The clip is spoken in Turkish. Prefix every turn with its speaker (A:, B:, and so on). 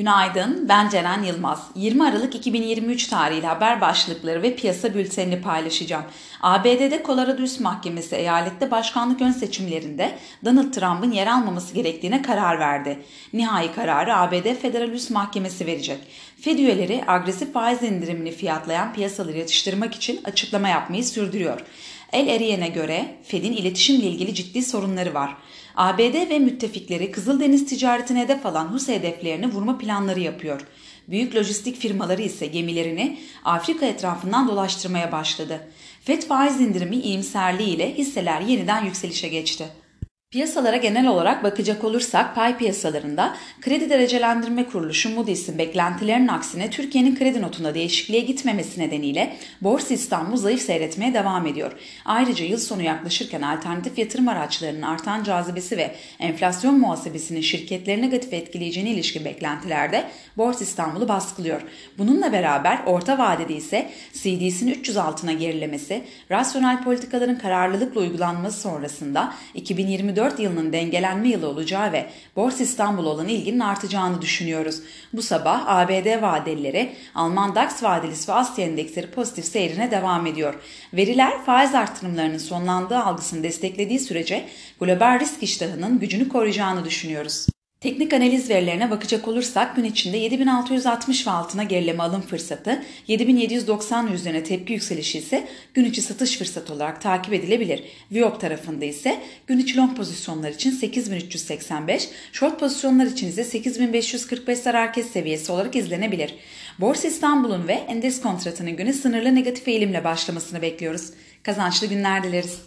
A: Günaydın, ben Ceren Yılmaz. 20 Aralık 2023 tarihli haber başlıkları ve piyasa bültenini paylaşacağım. ABD'de Colorado Üst Mahkemesi eyalette başkanlık ön seçimlerinde Donald Trump'ın yer almaması gerektiğine karar verdi. Nihai kararı ABD Federal Üst Mahkemesi verecek. Fed üyeleri agresif faiz indirimini fiyatlayan piyasaları yatıştırmak için açıklama yapmayı sürdürüyor. El Eriyen'e göre Fed'in iletişimle ilgili ciddi sorunları var. ABD ve müttefikleri Kızıldeniz ticaretine hedef alan Hus hedeflerini vurma planları yapıyor. Büyük lojistik firmaları ise gemilerini Afrika etrafından dolaştırmaya başladı. FED faiz indirimi iyimserliğiyle hisseler yeniden yükselişe geçti. Piyasalara genel olarak bakacak olursak pay piyasalarında kredi derecelendirme kuruluşu Moody's'in beklentilerinin aksine Türkiye'nin kredi notunda değişikliğe gitmemesi nedeniyle Borsa İstanbul zayıf seyretmeye devam ediyor. Ayrıca yıl sonu yaklaşırken alternatif yatırım araçlarının artan cazibesi ve enflasyon muhasebesinin şirketleri negatif etkileyeceğine ilişkin beklentilerde Borsa İstanbul'u baskılıyor. Bununla beraber orta vadede ise CDS'in 300 altına gerilemesi, rasyonel politikaların kararlılıkla uygulanması sonrasında 2024 2024 yılının dengelenme yılı olacağı ve Borsa İstanbul olan ilginin artacağını düşünüyoruz. Bu sabah ABD vadelileri, Alman DAX vadelisi ve Asya endeksleri pozitif seyrine devam ediyor. Veriler faiz artırımlarının sonlandığı algısını desteklediği sürece global risk iştahının gücünü koruyacağını düşünüyoruz. Teknik analiz verilerine bakacak olursak gün içinde 7660 ve altına gerileme alım fırsatı, 7790 üzerine tepki yükselişi ise gün içi satış fırsatı olarak takip edilebilir. Viyop tarafında ise gün içi long pozisyonlar için 8385, short pozisyonlar için ise 8545 zarar kes seviyesi olarak izlenebilir. Borsa İstanbul'un ve endeks kontratının günü sınırlı negatif eğilimle başlamasını bekliyoruz. Kazançlı günler dileriz.